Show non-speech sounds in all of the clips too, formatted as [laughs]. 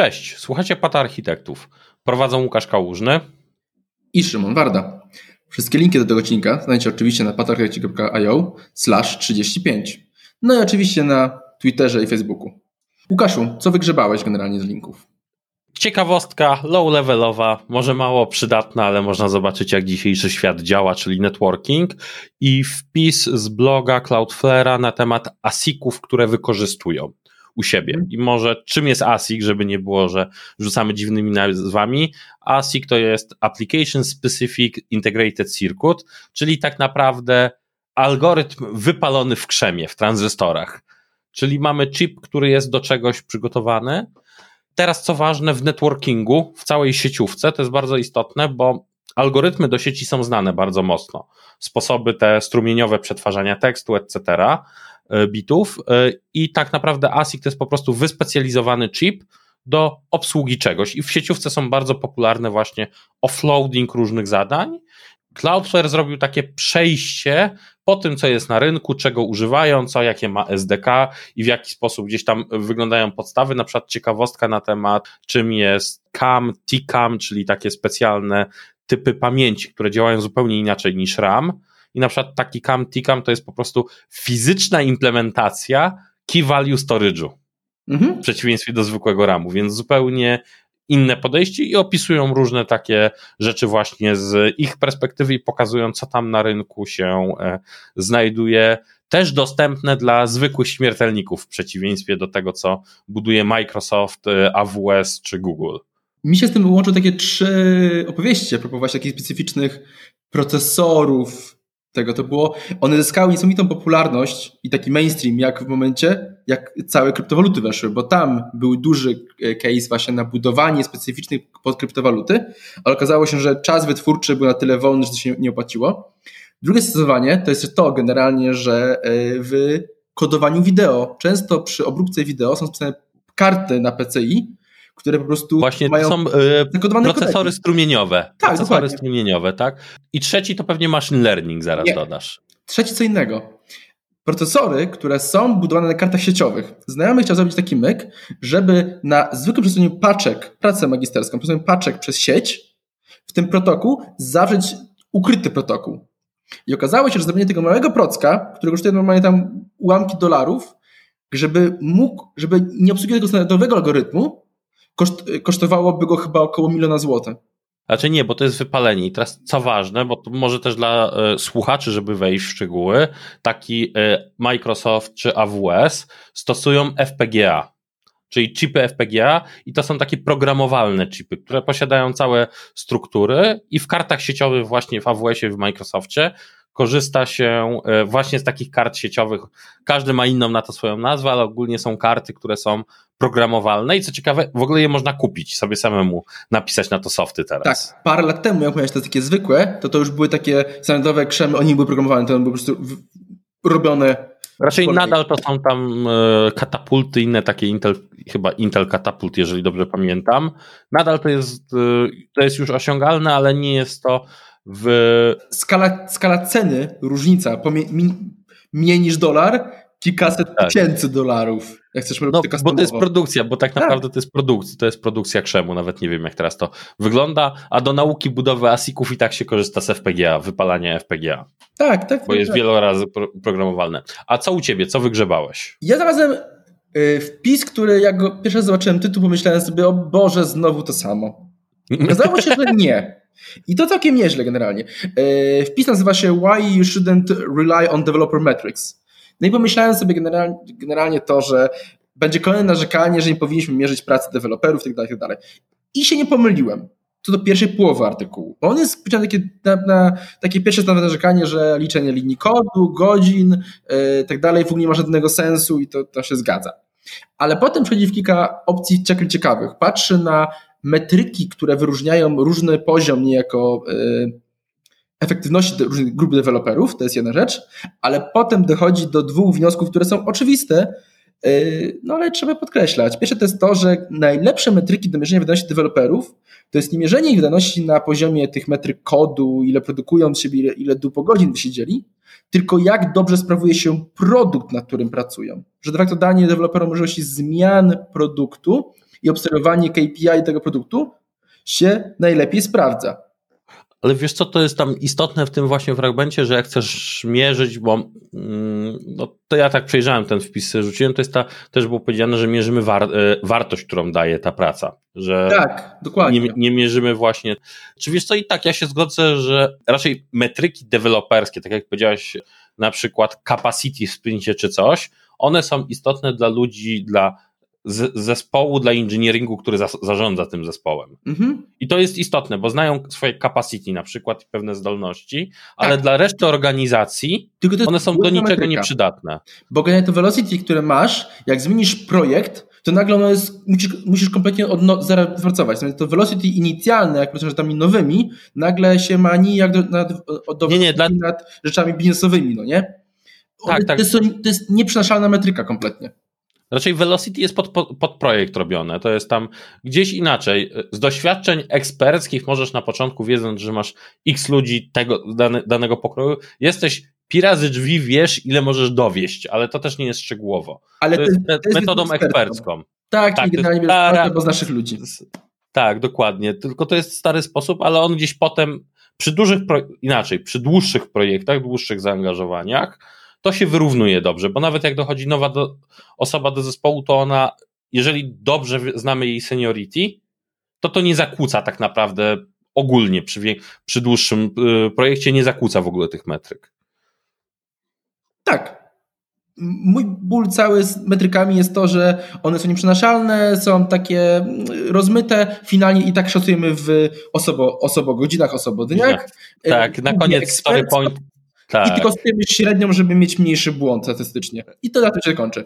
Cześć, słuchacie Pata Architektów. Prowadzą Łukasz Kałużny i Szymon Warda. Wszystkie linki do tego odcinka znajdziecie oczywiście na patarchitekci.io slash 35. No i oczywiście na Twitterze i Facebooku. Łukaszu, co wygrzebałeś generalnie z linków? Ciekawostka low-levelowa, może mało przydatna, ale można zobaczyć, jak dzisiejszy świat działa, czyli networking. I wpis z bloga Cloudflare'a na temat ASIC-ów, które wykorzystują u siebie. Mhm. I może czym jest ASIC, żeby nie było, że rzucamy dziwnymi nazwami. ASIC to jest Application Specific Integrated Circuit, czyli tak naprawdę algorytm wypalony w krzemie, w tranzystorach. Czyli mamy chip, który jest do czegoś przygotowany. Teraz, co ważne, w networkingu, w całej sieciówce, to jest bardzo istotne, bo algorytmy do sieci są znane bardzo mocno. Sposoby te strumieniowe przetwarzania tekstu, etc. E, bitów e, i tak naprawdę ASIC to jest po prostu wyspecjalizowany chip do obsługi czegoś i w sieciówce są bardzo popularne właśnie offloading różnych zadań. Cloudflare zrobił takie przejście po tym, co jest na rynku, czego używają, co, jakie ma SDK i w jaki sposób gdzieś tam wyglądają podstawy. Na przykład ciekawostka na temat, czym jest CAM, TCAM, czyli takie specjalne typy pamięci, które działają zupełnie inaczej niż RAM i na przykład taki CAM, TCAM to jest po prostu fizyczna implementacja key value storage'u. Mhm. W przeciwieństwie do zwykłego RAMu, więc zupełnie inne podejście i opisują różne takie rzeczy właśnie z ich perspektywy i pokazują, co tam na rynku się e, znajduje. Też dostępne dla zwykłych śmiertelników, w przeciwieństwie do tego, co buduje Microsoft, e, AWS czy Google. Mi się z tym łączą takie trzy opowieści a propos właśnie takich specyficznych procesorów, tego to było, one zyskały niesamowitą popularność i taki mainstream, jak w momencie, jak całe kryptowaluty weszły, bo tam był duży e, case właśnie na budowanie specyficznych pod kryptowaluty, ale okazało się, że czas wytwórczy był na tyle wolny, że to się nie opłaciło. Drugie stosowanie to jest to generalnie, że e, w kodowaniu wideo, często przy obróbce wideo są spisane karty na PCI, które po prostu Właśnie mają to są yy, procesory kodeki. strumieniowe. Tak, procesory dokładnie. strumieniowe, tak? I trzeci to pewnie machine learning zaraz Nie. dodasz. Trzeci co innego. Procesory, które są budowane na kartach sieciowych. Znajomy chciał zrobić taki myk, żeby na zwykłym przesunięciu paczek, pracę magisterską, przesunięciu paczek przez sieć, w tym protokół zawrzeć ukryty protokół. I okazało się, że zrobienie tego małego procka, który kosztuje normalnie tam ułamki dolarów, żeby mógł, żeby nie obsługiwać tego standardowego algorytmu, koszt, kosztowałoby go chyba około miliona złotych. Znaczy nie, bo to jest wypalenie. I teraz co ważne, bo to może też dla y, słuchaczy, żeby wejść w szczegóły, taki y, Microsoft czy AWS stosują FPGA, czyli chipy FPGA i to są takie programowalne chipy, które posiadają całe struktury i w kartach sieciowych właśnie w AWS-ie, w Microsoftie korzysta się e, właśnie z takich kart sieciowych. Każdy ma inną na to swoją nazwę, ale ogólnie są karty, które są programowalne i co ciekawe, w ogóle je można kupić, sobie samemu napisać na to softy teraz. Tak, parę lat temu, jak miałeś te takie zwykłe, to to już były takie standardowe krzemy, oni były programowane, to były po prostu robione Raczej nadal to są tam e, katapulty, inne takie Intel, chyba Intel katapult, jeżeli dobrze pamiętam. Nadal to jest, e, to jest już osiągalne, ale nie jest to w... Skala, skala ceny, różnica, mniej niż dolar, kilkaset tak. tysięcy dolarów. Jak chcesz no, bo to jest produkcja, bo tak, tak. naprawdę tak. to jest produkcja, to jest produkcja krzemu, nawet nie wiem jak teraz to wygląda, a do nauki budowy ASIC-ów i tak się korzysta z FPGA, wypalania FPGA. Tak, tak. Bo tak, jest tak. wiele razy programowalne. A co u ciebie, co wygrzebałeś? Ja znalazłem y, wpis, który jak go pierwszy raz zobaczyłem tytuł, pomyślałem sobie, o Boże, znowu to samo. [laughs] Okazało się, że nie. I to całkiem nieźle generalnie. Y, wpis nazywa się Why You Shouldn't Rely on Developer Metrics. No i pomyślałem sobie generalnie, to, że będzie kolejne narzekanie, że nie powinniśmy mierzyć pracy deweloperów itd., tak itd. Tak I się nie pomyliłem. Co do pierwszej połowy artykułu. Bo on jest takie, na, na, takie pierwsze narzekanie, że liczenie linii kodu, godzin yy, tak dalej w ogóle nie ma żadnego sensu i to, to się zgadza. Ale potem przechodzi w kilka opcji ciekawych. Patrzy na metryki, które wyróżniają różny poziom niejako yy, efektywności różnych grup deweloperów, to jest jedna rzecz, ale potem dochodzi do dwóch wniosków, które są oczywiste No ale trzeba podkreślać. Pierwsze to jest to, że najlepsze metryki do mierzenia wydajności deweloperów to jest nie mierzenie ich wydajności na poziomie tych metryk kodu, ile produkują siebie, ile, ile dupo godzin wysiedzieli, tylko jak dobrze sprawuje się produkt, nad którym pracują. Że de facto danie deweloperom możliwości zmian produktu i obserwowanie KPI tego produktu się najlepiej sprawdza. Ale wiesz co, to jest tam istotne w tym właśnie fragmencie, że jak chcesz mierzyć, bo mm, no, to ja tak przejrzałem ten wpis, rzuciłem, to jest ta, też było powiedziane, że mierzymy war, e, wartość, którą daje ta praca. Że tak, dokładnie. Nie, nie mierzymy właśnie. Czy wiesz co, i tak ja się zgodzę, że raczej metryki deweloperskie, tak jak powiedziałeś, na przykład capacity w sprincie czy coś, one są istotne dla ludzi, dla z, zespołu dla engineeringu, który za, zarządza tym zespołem. Mhm. I to jest istotne, bo znają swoje capacity na przykład i pewne zdolności, ale tak. dla reszty organizacji one są do niczego metryka. nieprzydatne. Bo to velocity, które masz, jak zmienisz projekt, to nagle ono jest, musisz, musisz kompletnie od no, zera wypracować. To velocity inicjalne, jak pracujesz rzeczami nowymi, nagle się ma nijak do, nad, do nie, nie, dla... nad rzeczami biznesowymi, no nie? tak, tak. To, jest, to jest nieprzenaszalna metryka kompletnie. Raczej Velocity jest pod, pod, projekt robione. To jest tam gdzieś inaczej. Z doświadczeń eksperckich możesz na początku, wiedząc, że masz x ludzi tego, dane, danego pokroju, jesteś pi razy drzwi, wiesz, ile możesz dowieść, ale to też nie jest szczegółowo. Ale to, to jest, jest metodą ekspercką. Tak, tak generalnie stara, bo z naszych ludzi. Tak, dokładnie. Tylko to jest stary sposób, ale on gdzieś potem przy dużych, inaczej, przy dłuższych projektach, dłuższych zaangażowaniach, to się wyrównuje dobrze, bo nawet jak dochodzi nowa do, osoba do zespołu, to ona, jeżeli dobrze znamy jej seniority, to to nie zakłóca tak naprawdę ogólnie przy, przy dłuższym y, projekcie, nie zakłóca w ogóle tych metryk. Tak. Mój ból cały z metrykami jest to, że one są nieprzenaszalne, są takie mm, rozmyte, finalnie i tak szacujemy w osobo, osobogodzinach, osobodniach. Tak, na koniec story point tak. I tylko stwierdź średnią, żeby mieć mniejszy błąd statystycznie. I to na tym się kończy.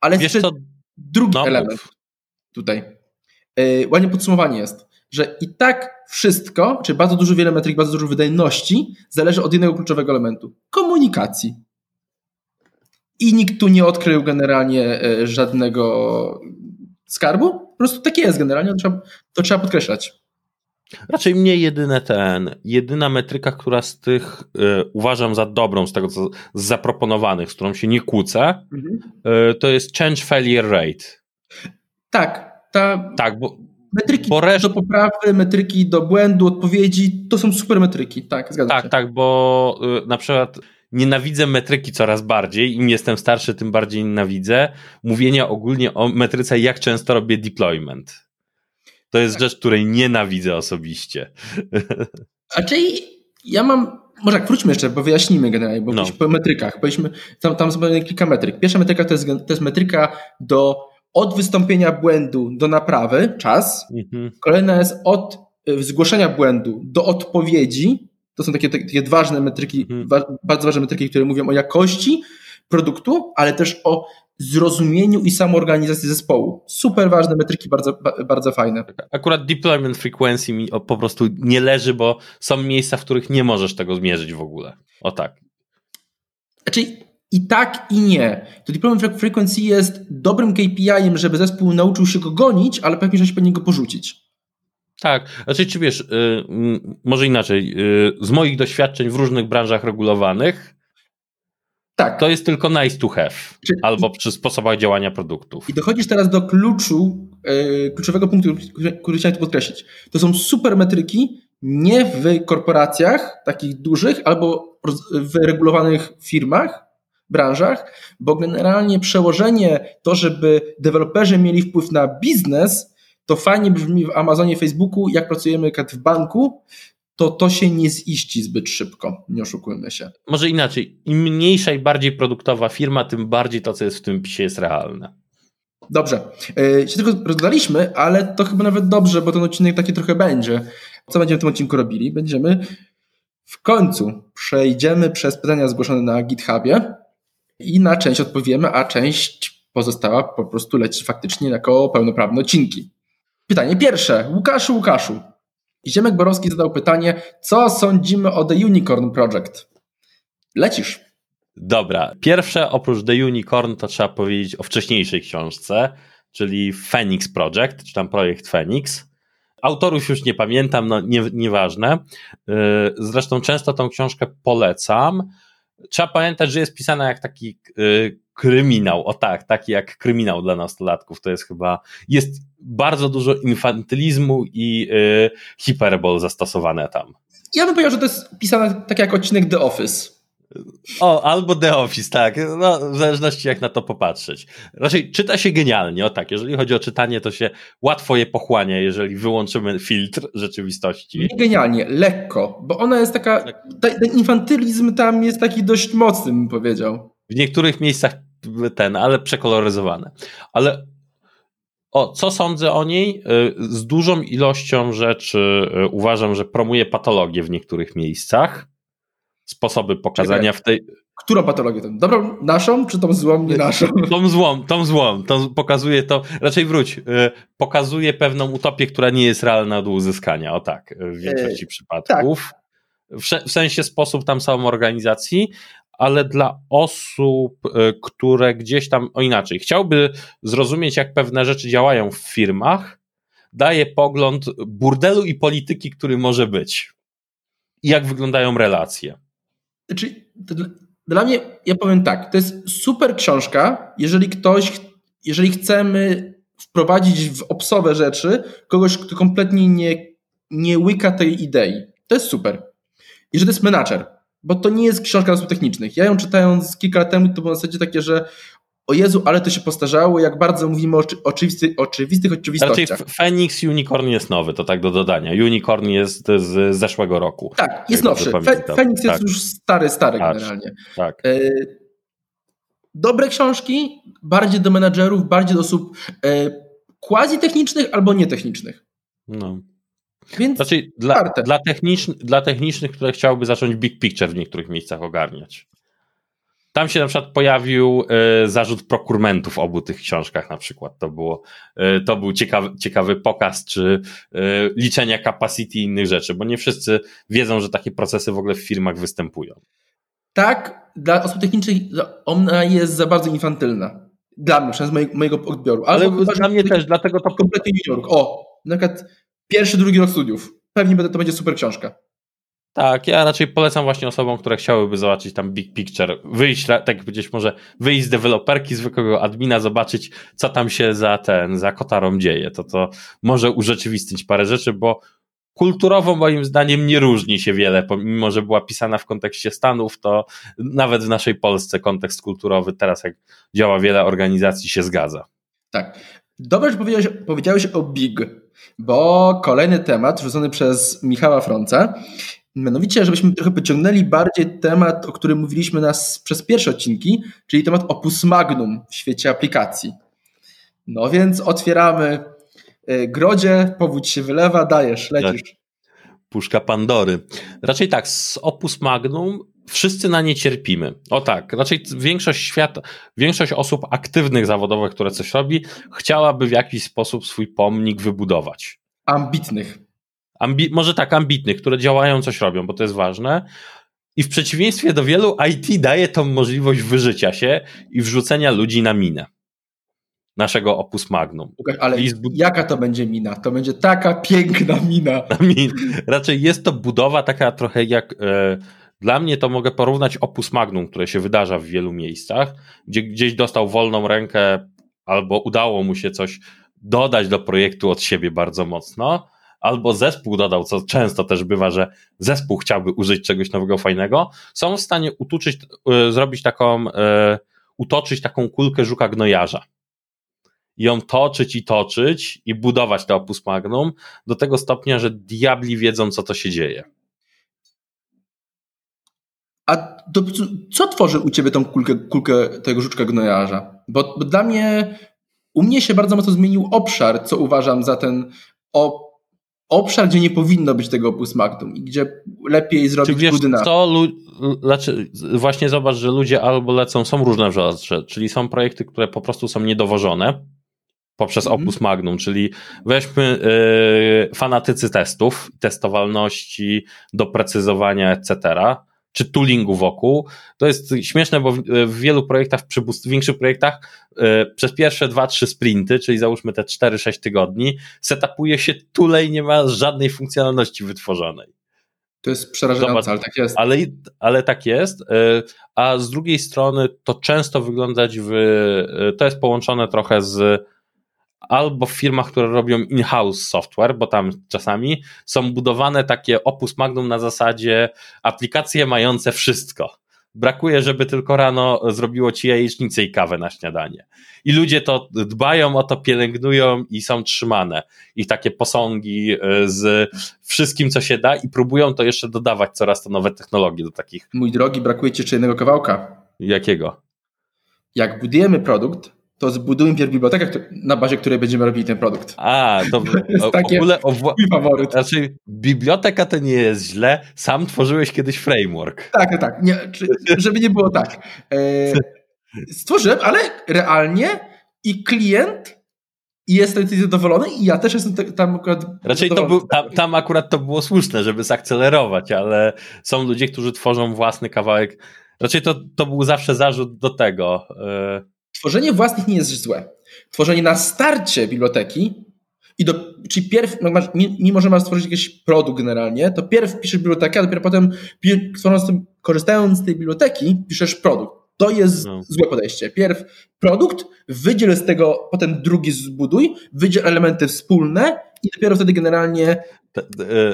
Ale Wiesz jeszcze drugi no, element mów. tutaj. Yy, ładnie podsumowanie jest, że i tak wszystko, czy bardzo dużo wiele metryk, bardzo dużo wydajności, zależy od jednego kluczowego elementu komunikacji. I nikt tu nie odkrył generalnie e, żadnego skarbu. Po prostu tak jest generalnie, to trzeba, to trzeba podkreślać. Raczej mnie jedyne ten, jedyna metryka, która z tych y, uważam za dobrą, z tego co z zaproponowanych, z którą się nie kłócę, mhm. y, to jest change failure rate. Tak, ta tak, bo, metryki bo reszt... do poprawy, metryki do błędu, odpowiedzi, to są super metryki, tak, zgadzam tak, się. Tak, tak, bo y, na przykład nienawidzę metryki coraz bardziej, im jestem starszy, tym bardziej nienawidzę. Mówienia ogólnie o metryce, jak często robię deployment to jest rzecz, której nienawidzę osobiście. A czyli ja mam. Może wróćmy jeszcze, bo wyjaśnijmy generalnie, bo no. po metrykach. Powiedzmy, tam, tam są kilka metryk. Pierwsza metryka to jest, to jest metryka do od wystąpienia błędu do naprawy, czas. Mhm. Kolejna jest od y, zgłoszenia błędu do odpowiedzi. To są takie, takie ważne metryki, mhm. wa, bardzo ważne metryki, które mówią o jakości produktu, ale też o zrozumieniu i samoorganizacji zespołu. Super ważne metryki, bardzo, bardzo fajne. Akurat deployment frequency mi po prostu nie leży, bo są miejsca, w których nie możesz tego zmierzyć w ogóle. O tak. Znaczy i tak i nie. To deployment frequency jest dobrym KPI-em, żeby zespół nauczył się go gonić, ale pewnie, że się powinien go porzucić. Tak, znaczy czy wiesz, yy, może inaczej, yy, z moich doświadczeń w różnych branżach regulowanych, tak. To jest tylko nice to have, Czyli... albo przy sposobach działania produktów. I dochodzisz teraz do kluczu, yy, kluczowego punktu, który chciałem tu podkreślić. To są super metryki, nie w korporacjach takich dużych, albo w regulowanych firmach, branżach, bo generalnie przełożenie to, żeby deweloperzy mieli wpływ na biznes, to fajnie brzmi w Amazonie, Facebooku, jak pracujemy w banku, to to się nie ziści zbyt szybko, nie oszukujmy się. Może inaczej, im mniejsza i bardziej produktowa firma, tym bardziej to, co jest w tym pisie jest realne. Dobrze. Yy, się tylko rozgadaliśmy, ale to chyba nawet dobrze, bo ten odcinek taki trochę będzie. Co będziemy w tym odcinku robili? Będziemy w końcu przejdziemy przez pytania zgłoszone na GitHubie i na część odpowiemy, a część pozostała po prostu leci faktycznie jako pełnoprawne odcinki. Pytanie pierwsze. Łukaszu, Łukaszu, i Ziemek Borowski zadał pytanie, co sądzimy o The Unicorn Project? Lecisz. Dobra, pierwsze oprócz The Unicorn to trzeba powiedzieć o wcześniejszej książce, czyli Phoenix Project, czy tam projekt Phoenix. Autorów już nie pamiętam, no nie, nieważne. Y, zresztą często tą książkę polecam. Trzeba pamiętać, że jest pisana jak taki y, kryminał, o tak, taki jak kryminał dla nastolatków. To jest chyba, jest bardzo dużo infantylizmu i y, hiperbol zastosowane tam. Ja bym powiedział, że to jest pisane tak jak odcinek The Office. O, albo The Office, tak. No, w zależności jak na to popatrzeć. Raczej czyta się genialnie, o tak. Jeżeli chodzi o czytanie, to się łatwo je pochłania, jeżeli wyłączymy filtr rzeczywistości. Nie genialnie, lekko, bo ona jest taka, tak. ten infantylizm tam jest taki dość mocny, bym powiedział. W niektórych miejscach ten, ale przekoloryzowane. Ale o, co sądzę o niej? Y, z dużą ilością rzeczy y, uważam, że promuje patologię w niektórych miejscach sposoby pokazania Czekaj. w tej. Którą patologię? Tą dobrą naszą, czy tą złą nie naszą? [laughs] Tą złą, tą złą. Tą pokazuje to, raczej wróć, y, pokazuje pewną utopię, która nie jest realna do uzyskania. O tak, w większości przypadków. Tak. W, w sensie sposób tam samoorganizacji, ale dla osób, y, które gdzieś tam, o inaczej, chciałby zrozumieć, jak pewne rzeczy działają w firmach, daje pogląd burdelu i polityki, który może być. I jak wyglądają relacje. Znaczy, dla mnie, ja powiem tak, to jest super książka, jeżeli ktoś, jeżeli chcemy wprowadzić w obsowe rzeczy kogoś, kto kompletnie nie, nie łyka tej idei. To jest super. I że to jest menadżer, bo to nie jest książka osób technicznych. Ja ją czytając kilka lat temu, to było w zasadzie takie, że o Jezu, ale to się postarzało, jak bardzo mówimy o oczywisty, oczywistych oczywistościach. Raczej Phoenix Unicorn jest nowy, to tak do dodania. Unicorn jest z zeszłego roku. Tak, jest nowszy. Phoenix tak. jest już stary, stary tak. generalnie. Tak. E, dobre książki, bardziej do menadżerów, bardziej do osób e, quasi-technicznych albo nietechnicznych. No. Więc Raczej dla, dla, technicz, dla technicznych, które chciałyby zacząć big picture w niektórych miejscach ogarniać. Tam się na przykład pojawił y, zarzut prokurmentów w obu tych książkach na przykład. To, było, y, to był ciekawy, ciekawy pokaz, czy y, liczenia capacity i innych rzeczy, bo nie wszyscy wiedzą, że takie procesy w ogóle w firmach występują. Tak, dla osób technicznych ona jest za bardzo infantylna. Dla mnie, przez mojego, mojego odbioru. Ale, Ale dla mnie też, dlatego to... Kompletnie junior. O, na przykład pierwszy, drugi rok studiów. Pewnie to będzie super książka. Tak, ja raczej polecam właśnie osobom, które chciałyby zobaczyć tam big picture, wyjść, tak gdzieś może wyjść z deweloperki, zwykłego admina, zobaczyć, co tam się za ten, za kotarą dzieje. To to może urzeczywistnić parę rzeczy, bo kulturowo moim zdaniem nie różni się wiele, pomimo, że była pisana w kontekście Stanów, to nawet w naszej Polsce kontekst kulturowy teraz, jak działa wiele organizacji, się zgadza. Tak. Dobrze, że powiedziałeś, powiedziałeś o Big, bo kolejny temat rzucony przez Michała Fronca Mianowicie, żebyśmy trochę pociągnęli bardziej temat, o którym mówiliśmy nas przez pierwsze odcinki, czyli temat opus magnum w świecie aplikacji. No więc otwieramy y, grodzie, powódź się wylewa, dajesz, lecisz. Tak. Puszka Pandory. Raczej tak, z opus magnum wszyscy na nie cierpimy. O tak, raczej większość świata, większość osób aktywnych zawodowych, które coś robi, chciałaby w jakiś sposób swój pomnik wybudować. Ambitnych ambi- może tak, ambitnych, które działają, coś robią, bo to jest ważne. I w przeciwieństwie do wielu, IT daje tą możliwość wyżycia się i wrzucenia ludzi na minę naszego opus magnum. Ale jaka to będzie mina? To będzie taka piękna mina. [laughs] Min. Raczej jest to budowa taka trochę jak. E, dla mnie to mogę porównać opus magnum, które się wydarza w wielu miejscach, gdzie gdzieś dostał wolną rękę albo udało mu się coś dodać do projektu od siebie bardzo mocno albo zespół dodał, co często też bywa, że zespół chciałby użyć czegoś nowego, fajnego, są w stanie utuczyć, y, zrobić taką, y, utoczyć taką kulkę żuka gnojarza. I ją toczyć i toczyć i budować to opus magnum do tego stopnia, że diabli wiedzą, co to się dzieje. A to, co tworzy u ciebie tą kulkę, kulkę tego żuczka gnojarza? Bo, bo, dla mnie, u mnie się bardzo mocno zmienił obszar, co uważam za ten o, obszar, gdzie nie powinno być tego opus magnum i gdzie lepiej zrobić Czy budynek. To znaczy, właśnie zobacz, że ludzie albo lecą, są różne rzeczy, czyli są projekty, które po prostu są niedowożone poprzez mm -hmm. opus magnum, czyli weźmy yy, fanatycy testów, testowalności, doprecyzowania, etc., czy toolingu wokół. To jest śmieszne, bo w, w wielu projektach, przy większych projektach, yy, przez pierwsze 2-3 sprinty, czyli załóżmy te 4-6 tygodni, setupuje się toole i nie ma żadnej funkcjonalności wytworzonej. To jest przerażające, ale tak jest. Ale, ale tak jest, yy, a z drugiej strony to często wyglądać w, yy, to jest połączone trochę z albo w firmach, które robią in-house software, bo tam czasami są budowane takie opus magnum na zasadzie aplikacje mające wszystko. Brakuje, żeby tylko rano zrobiło ci jajecznicę i kawę na śniadanie. I ludzie to dbają o to, pielęgnują i są trzymane. I takie posągi e, z wszystkim, co się da, i próbują to jeszcze dodawać coraz to nowe technologie do takich. Mój drogi, brakuje ci jeszcze jednego kawałka. Jakiego? Jak budujemy produkt, to zbudujmy pierw bibliotekę, na bazie której będziemy robili ten produkt. A, to, [laughs] to jest w ogóle mój faworyt. Znaczy, biblioteka to nie jest źle, sam tworzyłeś kiedyś framework. Tak, tak, tak. Nie, żeby nie było tak. E, stworzyłem, ale realnie i klient jest zadowolony i ja też jestem tam akurat Raczej to był, tam, tam akurat to było słuszne, żeby zakcelerować, ale są ludzie, którzy tworzą własny kawałek. Raczej to, to był zawsze zarzut do tego. Tworzenie własnych nie jest złe. Tworzenie na starcie biblioteki i do, czyli pierw, no masz, mimo że masz stworzyć jakiś produkt generalnie, to pierw piszesz bibliotekę, a dopiero potem tworząc tym, korzystając z tej biblioteki, piszesz produkt. To jest no. złe podejście. Pierw produkt, wydziel z tego, potem drugi zbuduj, wydziel elementy wspólne i dopiero wtedy generalnie to,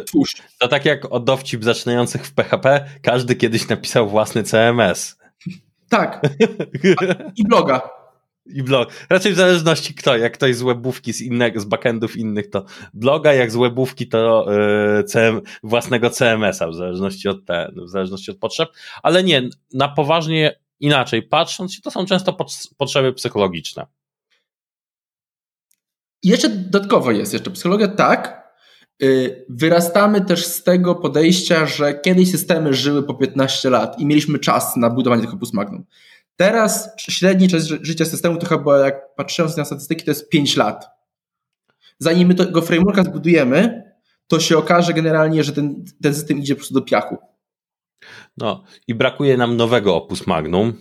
twórz. To tak jak o dowcip zaczynających w PHP, każdy kiedyś napisał własny CMS. Tak. [laughs] I bloga. I blog. Raczej w zależności kto. Jak ktoś z webówki, z, innego, z backendów innych, to bloga, jak z webówki, to yy, CM, własnego CMS-a, w zależności od ten, w zależności od potrzeb. Ale nie, na poważnie inaczej patrząc, to są często potrzeby psychologiczne. I jeszcze dodatkowo jest jeszcze psychologia tak, wyrastamy też z tego podejścia, że kiedyś systemy żyły po 15 lat i mieliśmy czas na budowanie tych opus magnum. Teraz średni czas życia systemu to chyba, jak patrząc na statystyki, to jest 5 lat. Zanim my tego frameworka zbudujemy, to się okaże generalnie, że ten, ten system idzie po prostu do piachu. No i brakuje nam nowego opus magnum,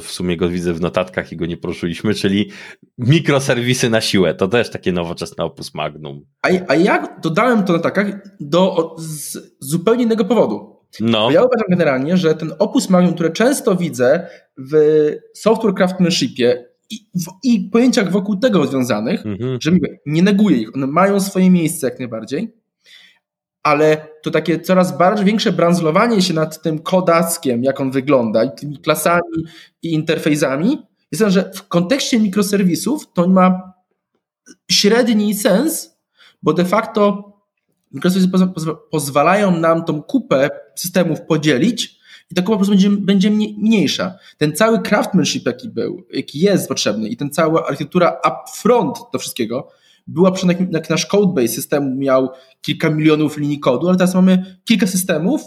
w sumie go widzę w notatkach i go nie poruszyliśmy, czyli mikroserwisy na siłę. To też takie nowoczesne opus magnum. A, a ja dodałem to na notatkach do, z zupełnie innego powodu. No. Ja uważam generalnie, że ten opus magnum, które często widzę w software craftsmanshipie i, w, i pojęciach wokół tego związanych, mhm. że nie neguję ich, one mają swoje miejsce jak najbardziej, ale to takie coraz bardziej większe branzlowanie się nad tym kodackiem, jak on wygląda, i tymi klasami i interfejsami, jest że w kontekście mikroserwisów to ma średni sens, bo de facto mikroserwisy pozwalają nam tą kupę systemów podzielić i ta kupa po prostu będzie, będzie mniejsza. Ten cały craftsmanship, jaki był, jaki jest potrzebny i ten cała architektura upfront do wszystkiego, była przynajmniej jak nasz codebase systemu miał kilka milionów linii kodu, ale teraz mamy kilka systemów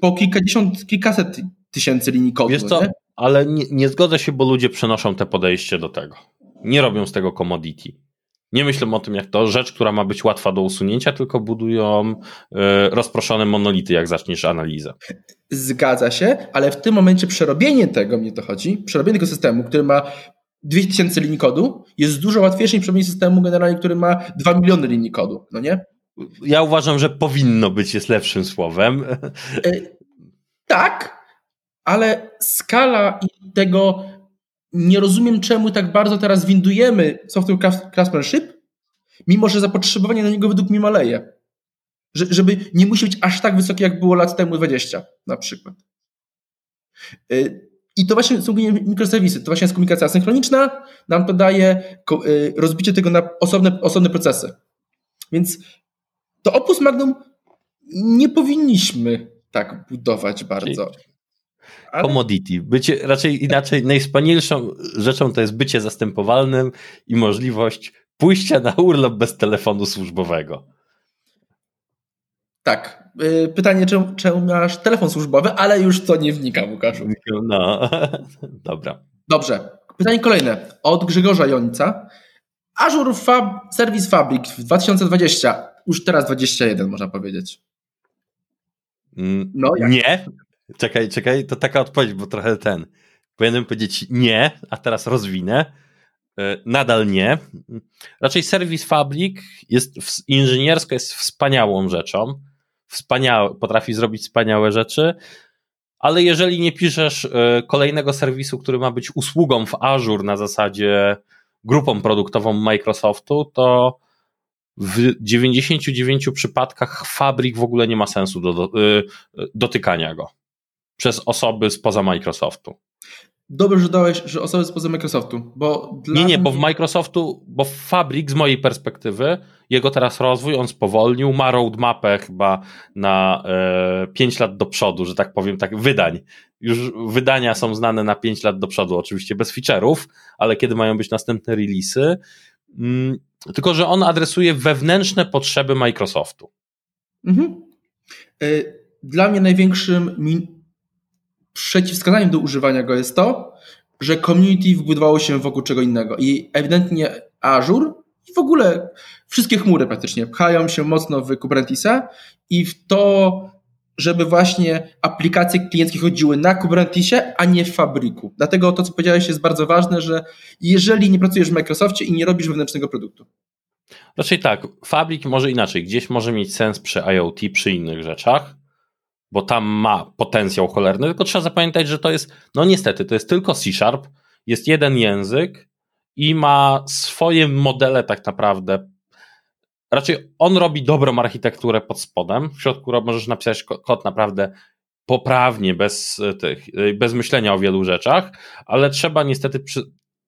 po kilkadziesiąt, kilkaset tysięcy linii kodu. Wiesz co, nie? ale nie, nie zgodzę się, bo ludzie przenoszą te podejście do tego. Nie robią z tego commodity. Nie myślą o tym, jak to rzecz, która ma być łatwa do usunięcia, tylko budują y, rozproszone monolity, jak zaczniesz analizę. Zgadza się, ale w tym momencie przerobienie tego, mnie to chodzi, przerobienie tego systemu, który ma 2000 linii kodu jest dużo łatwiejsze niż przerobienie systemu generalnie, który ma 2 miliony linii kodu, no nie? Ja uważam, że powinno być jest lepszym słowem. E, tak, ale skala i tego nie rozumiem, czemu tak bardzo teraz windujemy software craftsmanship, mimo że zapotrzebowanie na niego według mnie maleje. Że, żeby nie musi być aż tak wysokie, jak było lat temu 20 na przykład. I to właśnie są mikroserwisy, to właśnie jest komunikacja asynchroniczna, nam to daje y, rozbicie tego na osobne, osobne procesy. Więc to opus magnum nie powinniśmy tak budować bardzo. Ale... Commodity. Bycie, raczej inaczej, najwspanialszą rzeczą to jest bycie zastępowalnym i możliwość pójścia na urlop bez telefonu służbowego. Tak. Y, pytanie, czemu, czemu masz telefon służbowy, ale już to nie wnika, Łukaszu. No, [laughs] dobra. Dobrze. Pytanie kolejne. Od Grzegorza Jonica. Azure Fab, Service Fabric w 2020, już teraz 21 można powiedzieć. Mm, no, jak? Nie, Czekaj, czekaj, to taka odpowiedź, bo trochę ten. Powinienem powiedzieć nie, a teraz rozwinę. E, nadal nie. Raczej serwis Fabric jest inżyniersko jest wspaniałą rzeczą. Wspaniałe, potrafi zrobić wspaniałe rzeczy, ale jeżeli nie piszesz e, kolejnego serwisu, który ma być usługą w Azure na zasadzie grupą produktową Microsoftu, to w 99 przypadkach Fabric w ogóle nie ma sensu do, do, e, dotykania go przez osoby spoza Microsoftu. Dobrze, że dałeś, że osoby spoza Microsoftu, bo Nie, nie, bo w Microsoftu, bo Fabrik z mojej perspektywy, jego teraz rozwój, on spowolnił, ma roadmapę chyba na e, 5 lat do przodu, że tak powiem, tak wydań. Już wydania są znane na 5 lat do przodu, oczywiście bez feature'ów, ale kiedy mają być następne releasy, mm, tylko że on adresuje wewnętrzne potrzeby Microsoftu. Mhm. E, dla mnie największym przeciwwskazaniem do używania go jest to, że community wbudowało się wokół czego innego i ewidentnie Azure i w ogóle wszystkie chmury praktycznie pchają się mocno w Kubernetesa i w to, żeby właśnie aplikacje klienckie chodziły na Kubernetesie, a nie w fabryku. Dlatego to, co powiedziałeś, jest bardzo ważne, że jeżeli nie pracujesz w Microsoftie i nie robisz wewnętrznego produktu. Raczej tak, fabryk może inaczej, gdzieś może mieć sens przy IoT, przy innych rzeczach, bo tam ma potencjał cholerny, tylko trzeba zapamiętać, że to jest, no niestety, to jest tylko C Sharp, jest jeden język i ma swoje modele tak naprawdę. Raczej on robi dobrą architekturę pod spodem, w środku możesz napisać kod naprawdę poprawnie, bez, tych, bez myślenia o wielu rzeczach, ale trzeba niestety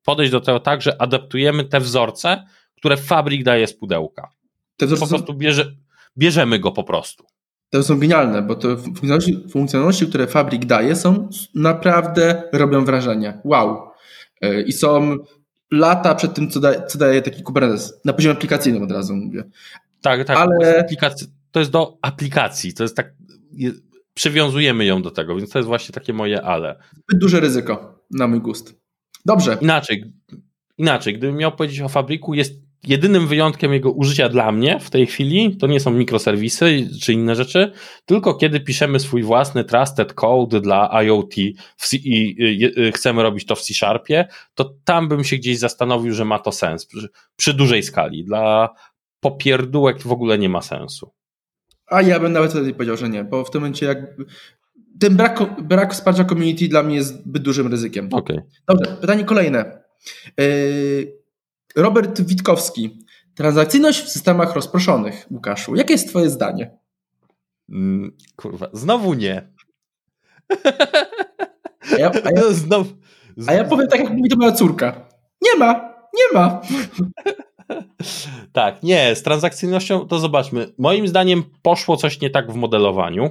podejść do tego tak, że adaptujemy te wzorce, które fabryk daje z pudełka. Te wzorce po prostu bierze, bierzemy go po prostu. To są genialne, bo te funkcjonalności, funkcjonalności, które Fabrik daje, są naprawdę robią wrażenie. Wow. E, I są lata przed tym, co, da, co daje taki Kubernetes. Na poziomie aplikacyjnym od razu mówię. Tak, tak. Ale... To jest do aplikacji. To jest tak. Przywiązujemy ją do tego, więc to jest właśnie takie moje ale. Zbyt duże ryzyko, na mój gust. Dobrze. Inaczej. Inaczej, gdybym miał powiedzieć o fabryku, jest jedynym wyjątkiem jego użycia dla mnie w tej chwili to nie są mikroserwisy czy inne rzeczy, tylko kiedy piszemy swój własny trusted code dla IoT i chcemy robić to w C-Sharpie, to tam bym się gdzieś zastanowił, że ma to sens przy, przy dużej skali. Dla popierdółek w ogóle nie ma sensu. A ja bym nawet wtedy powiedział, że nie, bo w tym momencie jak ten brak, brak wsparcia community dla mnie jest zbyt dużym ryzykiem. Okay. Dobrze, pytanie kolejne. Yy, Robert Witkowski. Transakcyjność w systemach rozproszonych. Łukaszu, jakie jest Twoje zdanie? Mm, kurwa, znowu nie. A ja, a, ja, [laughs] znowu, a ja powiem tak, jak mówi to moja córka. Nie ma, nie ma. tak, nie, z transakcyjnością to zobaczmy. Moim zdaniem poszło coś nie tak w modelowaniu.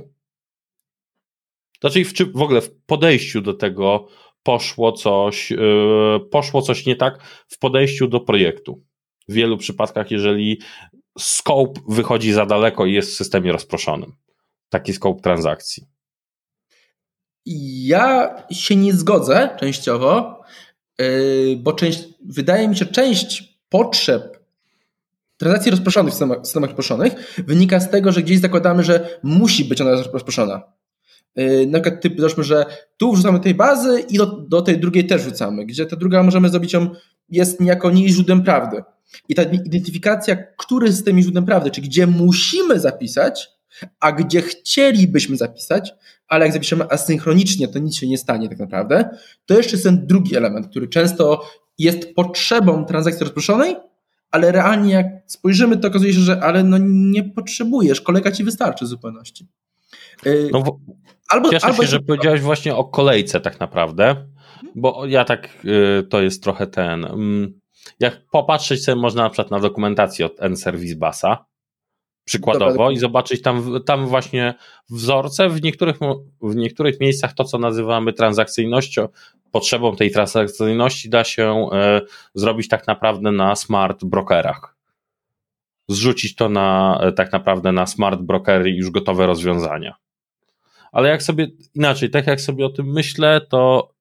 Znaczy w, w ogóle w podejściu do tego poszło coś, yy, poszło coś nie tak w podejściu do projektu. W wielu przypadkach, jeżeli scope wychodzi za daleko i jest w systemie rozproszonym. Taki scope transakcji. Ja się nie zgodzę częściowo, yy, bo część, wydaje mi się, część potrzeb transakcji rozproszonych w systemach, systemach rozproszonych wynika z tego, że gdzieś zakładamy, że musi być ona rozproszona. Yy, na przykład typ, załóżmy, że tu wrzucamy tej bazy i do, do tej drugiej też wrzucamy, gdzie ta druga możemy zrobić ją, jest niejako nie źródłem prawdy. I ta identyfikacja, który z tymi źródłem prawdy, czy gdzie musimy zapisać, a gdzie chcielibyśmy zapisać, ale jak zapiszemy asynchronicznie, to nic się nie stanie tak naprawdę, to jeszcze jest ten drugi element, który często jest potrzebą transakcji rozproszonej, ale realnie jak spojrzymy, to okazuje się, że ale no nie potrzebujesz, kolega ci wystarczy w zupełności. Yy, no, Albo, Cieszę albo się, że powiedziałeś właśnie o kolejce tak naprawdę, bo ja tak, y, to jest trochę ten, mm, jak popatrzeć sobie można na przykład na dokumentację od N-Service Basa, przykładowo Dobra. i zobaczyć tam, tam właśnie wzorce, w niektórych, w niektórych miejscach to, co nazywamy transakcyjnością, potrzebą tej transakcyjności da się e, zrobić tak naprawdę na smart brokerach. Zrzucić to na e, tak naprawdę na smart brokery już gotowe rozwiązania ale jak sobie inaczej, tak jak sobie o tym myślę, to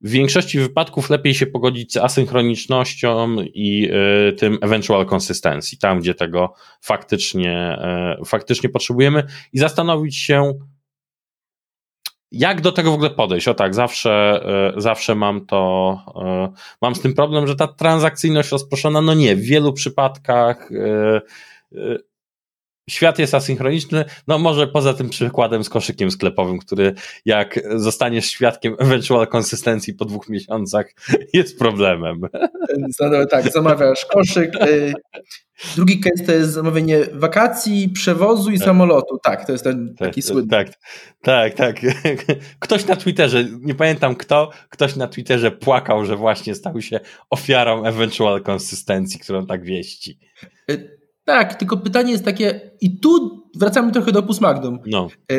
w większości wypadków lepiej się pogodzić z asynchronicznością i y, tym eventual consistency, tam gdzie tego faktycznie, y, faktycznie potrzebujemy i zastanowić się, jak do tego w ogóle podejść? O tak, zawsze, zawsze mam to, mam z tym problem, że ta transakcyjność rozproszona, no nie, w wielu przypadkach świat jest asynchroniczny, no może poza tym przykładem z koszykiem sklepowym, który jak zostaniesz świadkiem eventual konsystencji po dwóch miesiącach [laughs] jest problemem. Tak, zamawiasz koszyk. Y, drugi case to jest zamawianie wakacji, przewozu i tak. samolotu. Tak, to jest ten tak, taki słynny. Tak, tak, tak. [laughs] Ktoś na Twitterze, nie pamiętam kto, ktoś na Twitterze płakał, że właśnie stał się ofiarą eventual konsystencji, którą tak wieści. Tak, tylko pytanie jest takie, i tu wracamy trochę do Magnum. No. E,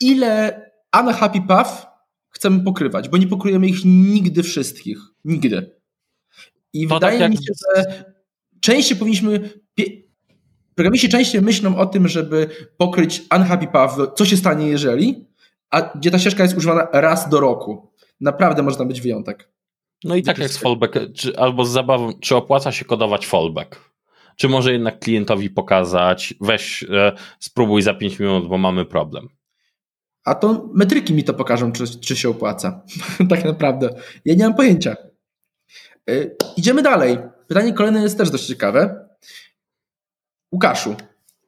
ile unhappy path chcemy pokrywać, bo nie pokryjemy ich nigdy wszystkich. Nigdy. I to wydaje tak mi się, że częściej powinniśmy. Programiści częściej myślą o tym, żeby pokryć unhappy path, co się stanie jeżeli, a gdzie ta ścieżka jest używana raz do roku. Naprawdę można być wyjątek. No i tak jak z fallback, czy, albo z zabawą, czy opłaca się kodować fallback? Czy może jednak klientowi pokazać, weź, e, spróbuj za 5 minut, bo mamy problem. A to metryki mi to pokażą, czy, czy się opłaca. [laughs] tak naprawdę. Ja nie mam pojęcia. E, idziemy dalej. Pytanie kolejne jest też dość ciekawe. Łukaszu,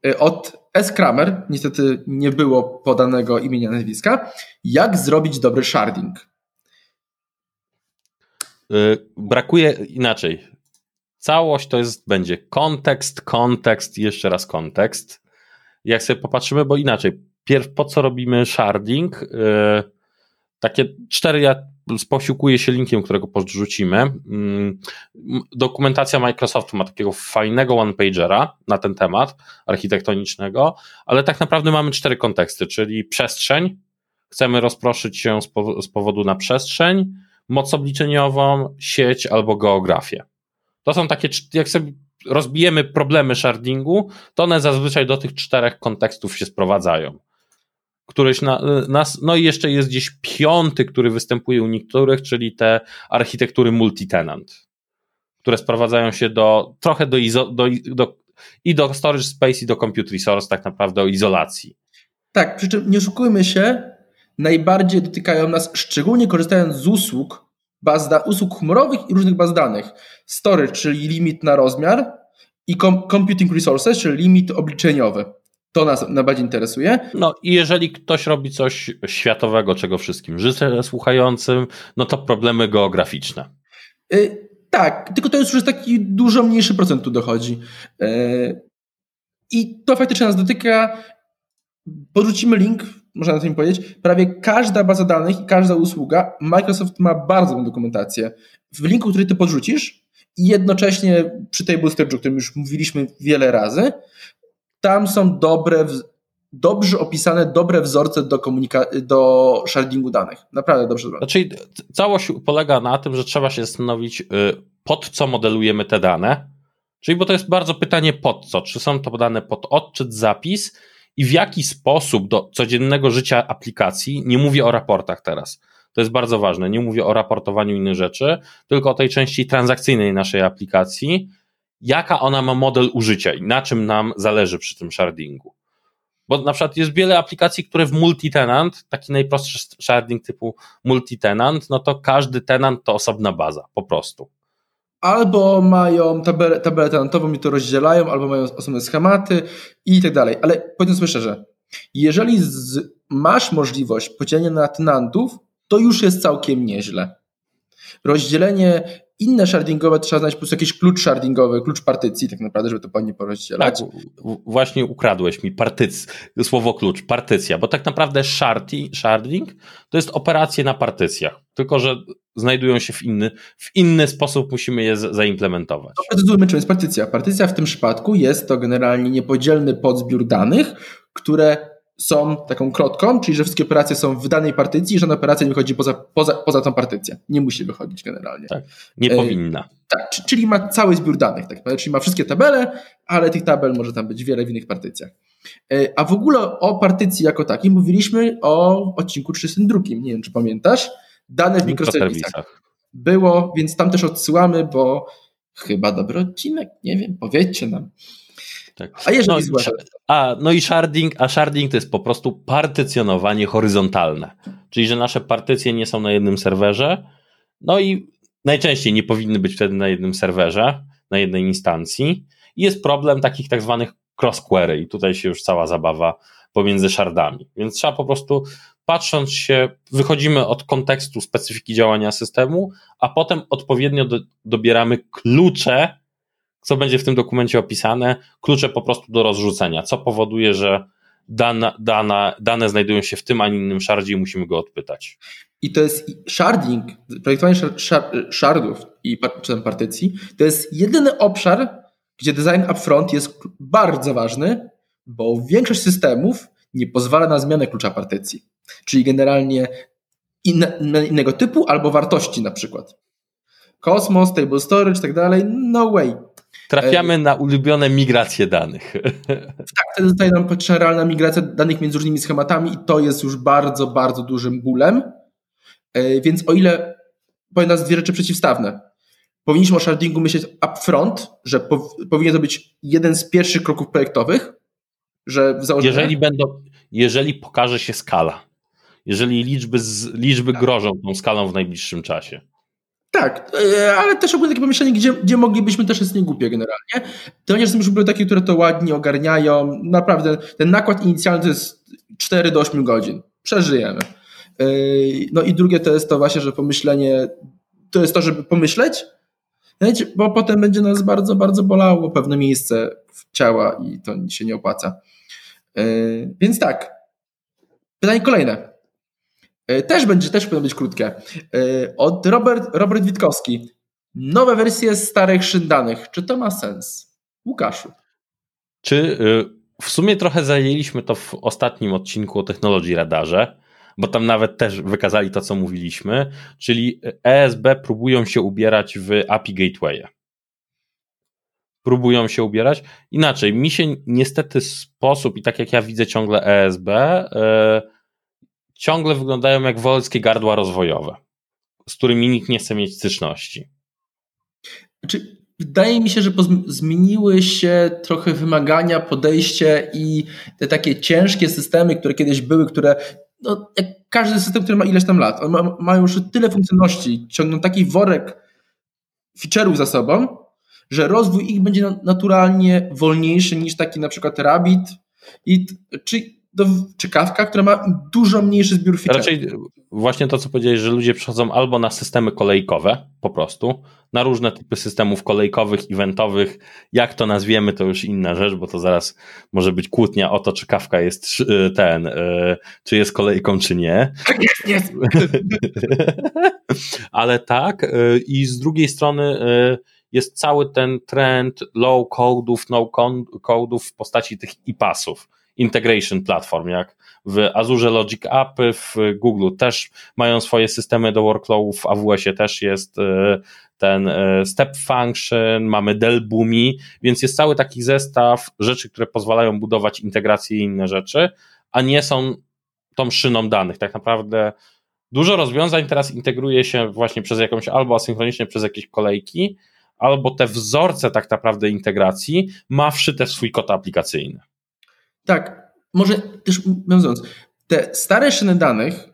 e, od S. Kramer, niestety nie było podanego imienia nazwiska. Jak zrobić dobry sharding? Brakuje inaczej. Całość to jest, będzie kontekst, kontekst jeszcze raz kontekst. Jak sobie popatrzymy, bo inaczej, pierw po co robimy sharding? Yy, takie cztery, ja posiłkuję się linkiem, którego podrzucimy. Yy, dokumentacja Microsoftu ma takiego fajnego one-pagera na ten temat architektonicznego, ale tak naprawdę mamy cztery konteksty, czyli przestrzeń, chcemy rozproszyć się z, pow z powodu na przestrzeń, moc obliczeniową, sieć albo geografię. To są takie, jak sobie rozbijemy problemy shardingu, to one zazwyczaj do tych czterech kontekstów się sprowadzają. Któryś na, nas, no i jeszcze jest gdzieś piąty, który występuje u niektórych, czyli te architektury multitenant, które sprowadzają się do trochę do, izo, do, do i do storage space, i do compute resource, tak naprawdę o izolacji. Tak, przy czym nie oszukujmy się, najbardziej dotykają nas, szczególnie korzystając z usług, baz da, usług chmurowych i różnych baz danych. Storage, czyli limit na rozmiar i computing resources, czyli limit obliczeniowy. To nas najbardziej interesuje. No i jeżeli ktoś robi coś światowego, czego wszystkim życzę słuchającym, no to problemy geograficzne. Yy, tak, tylko to jest już taki dużo mniejszy procent tu dochodzi. Yy, I to faktycznie nas dotyka. Podrzucimy link można na tym powiedzieć, prawie każda baza danych i każda usługa, Microsoft ma bardzo dobrą dokumentację. W linku, który ty podrzucisz i jednocześnie przy Table Stage, o którym już mówiliśmy wiele razy, tam są dobre, dobrze opisane, dobre wzorce do, komunika- do shardingu danych. Naprawdę dobrze zrobione. Znaczy, całość polega na tym, że trzeba się zastanowić, y, pod co modelujemy te dane. Czyli, bo to jest bardzo pytanie pod co. Czy są to dane pod odczyt, zapis, i w jaki sposób do codziennego życia aplikacji, nie mówię o raportach teraz, to jest bardzo ważne, nie mówię o raportowaniu innych rzeczy, tylko o tej części transakcyjnej naszej aplikacji, jaka ona ma model użycia i na czym nam zależy przy tym shardingu. Bo na przykład jest wiele aplikacji, które w multi-tenant, taki najprostszy sharding typu multi-tenant, no to każdy tenant to osobna baza, po prostu albo mają tabelę, tabelę tenantową i to rozdzielają, albo mają osobne schematy i tak dalej. Ale powiedzmy szczerze, jeżeli z, masz możliwość podzielenia na tenantów, to już jest całkiem nieźle. Rozdzielenie inne shardingowe trzeba znaleźć po prostu jakiś klucz shardingowy, klucz partycji tak naprawdę, żeby to ładnie porozdzielać. Tak, właśnie ukradłeś mi partyc, słowo klucz, partycja, bo tak naprawdę sharding, sharding to jest operacje na partycjach, tylko że znajdują się w inny, w inny sposób musimy je zaimplementować. Precyzujmy, czym jest partycja. Partycja w tym przypadku jest to generalnie niepodzielny podzbiór danych, które są taką krotką, czyli że wszystkie operacje są w danej partycji i żadna operacja nie wychodzi poza, poza, poza tą partycję. Nie musi wychodzić generalnie. Tak, nie e, powinna. Tak, czyli ma cały zbiór danych, tak, czyli ma wszystkie tabele, ale tych tabel może tam być wiele w innych partycjach. E, a w ogóle o partycji jako takiej mówiliśmy o odcinku 32. Nie wiem, czy pamiętasz? Dane w mikroserwisach. Było, więc tam też odsyłamy, bo chyba dobry odcinek, nie wiem, powiedzcie nam. Tak. A jeżeli no, złe? A, no i sharding, a sharding to jest po prostu partycjonowanie horyzontalne. Czyli, że nasze partycje nie są na jednym serwerze, no i najczęściej nie powinny być wtedy na jednym serwerze, na jednej instancji. I jest problem takich tak zwanych cross query i tutaj się już cała zabawa pomiędzy shardami. Więc trzeba po prostu patrząc się, wychodzimy od kontekstu specyfiki działania systemu, a potem odpowiednio do, dobieramy klucze, co będzie w tym dokumencie opisane, klucze po prostu do rozrzucenia, co powoduje, że dana, dana, dane znajdują się w tym, a innym shardzie i musimy go odpytać. I to jest sharding, projektowanie shardów i partycji, to jest jedyny obszar, gdzie design upfront jest bardzo ważny, bo większość systemów nie pozwala na zmianę klucza partycji. Czyli generalnie inne, innego typu albo wartości na przykład. Kosmos, table storage, tak dalej, no way. Trafiamy na ulubione migracje danych. [laughs] Tak, wtedy zostaje nam potrzebna realna migracja danych między różnymi schematami i to jest już bardzo, bardzo dużym bólem. E, więc o ile powiem nas dwie rzeczy przeciwstawne. Powinniśmy o shardingu myśleć upfront, że powinien to być jeden z pierwszych kroków projektowych, że w założeniu... Jeżeli będą, jeżeli pokaże się skala, jeżeli liczby, z, liczby tak. grożą tą skalą w najbliższym czasie. Tak, e, ale też ogólnie takie pomyślenie, gdzie, gdzie moglibyśmy, też jest niegłupie generalnie. Te są już były takie, które to ładnie ogarniają. Naprawdę, ten nakład inicjalny to jest 4 do 8 godzin. Przeżyjemy. E, no i drugie to jest to właśnie, że pomyślenie, to jest to, żeby pomyśleć, bo potem będzie nas bardzo, bardzo bolało pewne miejsce ciała i to się nie opłaca. E, więc tak. Pytanie kolejne. E, też będzie, też powinno być krótkie. E, od Robert, Robert Witkowski. Nowe wersje starych szyn danych. Czy to ma sens? Łukaszu. Czy w sumie trochę zajęliśmy to w ostatnim odcinku o technologii radarze, bo tam nawet też wykazali to, co mówiliśmy, czyli ESB próbują się ubierać w API Gateway próbują się ubierać. Inaczej, mi się niestety sposób i tak jak ja widzę ciągle ESB, yy, ciągle wyglądają jak wolskie gardła rozwojowe, z którymi nikt nie chce mieć styczności. Wydaje mi się, że zmieniły się trochę wymagania, podejście i te takie ciężkie systemy, które kiedyś były, które no, jak każdy system, który ma ileś tam lat, on ma, ma już tyle funkcjonalności, ciągną taki worek feature'ów za sobą, że rozwój ich będzie naturalnie wolniejszy niż taki na przykład Rabbit i, czy, do, czy Kafka, która ma dużo mniejszy zbiór feature. Raczej właśnie to, co powiedziałeś, że ludzie przechodzą albo na systemy kolejkowe po prostu, na różne typy systemów kolejkowych, eventowych, jak to nazwiemy, to już inna rzecz, bo to zaraz może być kłótnia o to, czy Kafka jest y, ten, y, czy jest kolejką, czy nie. Tak jest, jest. [laughs] Ale tak, y, i z drugiej strony jest cały ten trend low code'ów, no code'ów w postaci tych IPAS-ów, integration platform, jak w Azure Logic Appy, w Google też mają swoje systemy do workflowów, w AWS-ie też jest e, ten e, step function, mamy Delbumi, więc jest cały taki zestaw rzeczy, które pozwalają budować integracje i inne rzeczy, a nie są tą szyną danych. Tak naprawdę dużo rozwiązań teraz integruje się właśnie przez jakąś albo asynchronicznie przez jakieś kolejki, albo te wzorce tak naprawdę integracji ma wszyte w swój kod aplikacyjny. Tak, może też mówiąc, te stare szyny danych,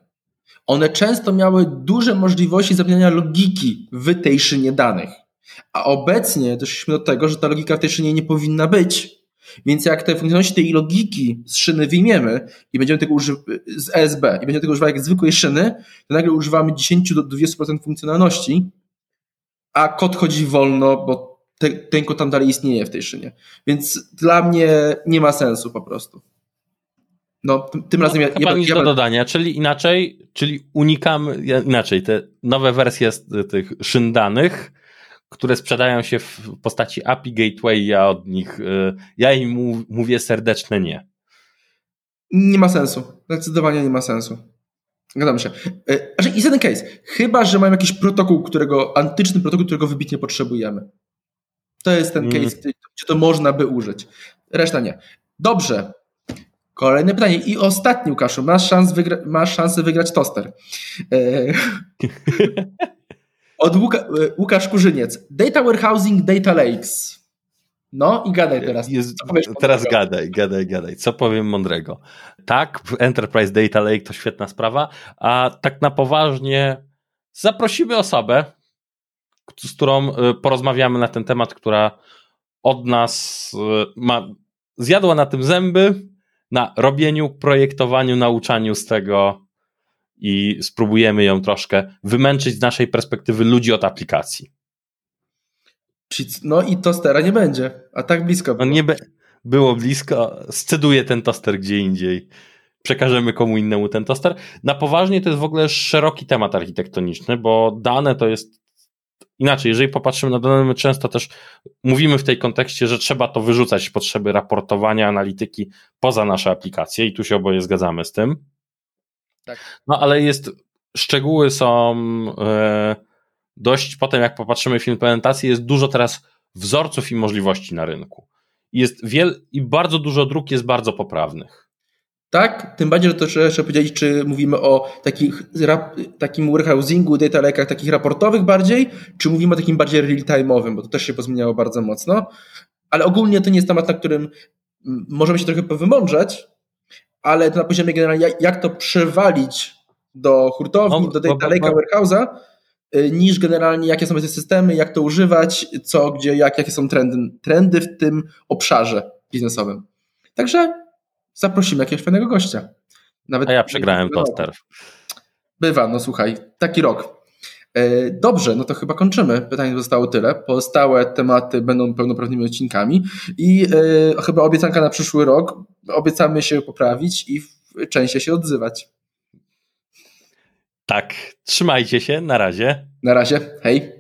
one często miały duże możliwości zapewniania logiki w tej szynie danych. A obecnie doszliśmy do tego, że ta logika w tej szynie nie powinna być. Więc jak te funkcjonalności tej logiki z szyny wyjmiemy i będziemy tego używać z ESB i będziemy tego używać jak zwykłej szyny, to nagle używamy 10 do 20% funkcjonalności, a kod chodzi wolno, bo te, ten kod tam dalej istnieje w tej szynie. Więc dla mnie nie ma sensu po prostu. No, tym, tym razem ja, ja, nic ja, do dodania, czyli inaczej, czyli unikamy, inaczej, te nowe wersje tych szyn danych, które sprzedają się w postaci API Gateway, ja od nich, y, ja im mówię serdeczne nie. Nie ma sensu. Zdecydowanie nie ma sensu. Zgadzam się. E, znaczy, jest jeden case. Chyba, że mamy jakiś protokół, którego, antyczny protokół, którego wybitnie potrzebujemy. To jest ten mm. case, gdzie to można by użyć. Reszta nie. Dobrze. Kolejne pytanie. I ostatni, Łukaszu. Masz, szans wygra- masz szansę wygrać toster. E, [laughs] od Łuka- e, Łukasz Kurzyniec. Data warehousing, data lakes. No i gadaj teraz. Jest, teraz gadaj, gadaj, gadaj. Co powiem mądrego? Tak, Enterprise Data Lake to świetna sprawa, a tak na poważnie zaprosimy osobę, z którą y, porozmawiamy na ten temat, która od nas y, ma, zjadła na tym zęby, na robieniu, projektowaniu, nauczaniu z tego i spróbujemy ją troszkę wymęczyć z naszej perspektywy ludzi od aplikacji. No i tostera nie będzie, a tak blisko było. No nie be było blisko, sceduję ten toster gdzie indziej. Przekażemy komu innemu ten toster. Na poważnie to jest w ogóle szeroki temat architektoniczny, bo dane to jest inaczej. Jeżeli popatrzymy na dane, my często też mówimy w tej kontekście, że trzeba to wyrzucać potrzeby raportowania, analityki poza nasze aplikacje i tu się oboje zgadzamy z tym. Tak. No ale jest, szczegóły są. Yy, dość potem, jak popatrzymy w implementacji, jest dużo teraz wzorców i możliwości na rynku. Jest wiel i bardzo dużo dróg jest bardzo poprawnych. Tak, tym bardziej, że to trzeba powiedzieć, czy mówimy o takich, takim warehousingu, data lake'ach takich raportowych bardziej, czy mówimy o takim bardziej real-time'owym, bo to też się pozmieniało bardzo mocno. Ale ogólnie to nie jest temat, na którym możemy się trochę powymądrzeć, ale to na poziomie generalnie, jak to przewalić do hurtowni, no, do data lake'a, warehouse'a, Y, niż generalnie jakie są te systemy, jak to używać, co, gdzie, jak, jakie są trendy, trendy w tym obszarze biznesowym. Także zaprosimy jakiegoś fajnego gościa. Nawet A ja przegrałem toster. Bywa, no słuchaj, taki rok. Y, dobrze, no to chyba kończymy. Pytań zostało tyle. Pozostałe tematy będą pełnoprawnymi odcinkami i yy, chyba obiecanka na przyszły rok. Obiecamy się poprawić i częściej się odzywać. Tak, trzymajcie się, na razie. Na razie, hej.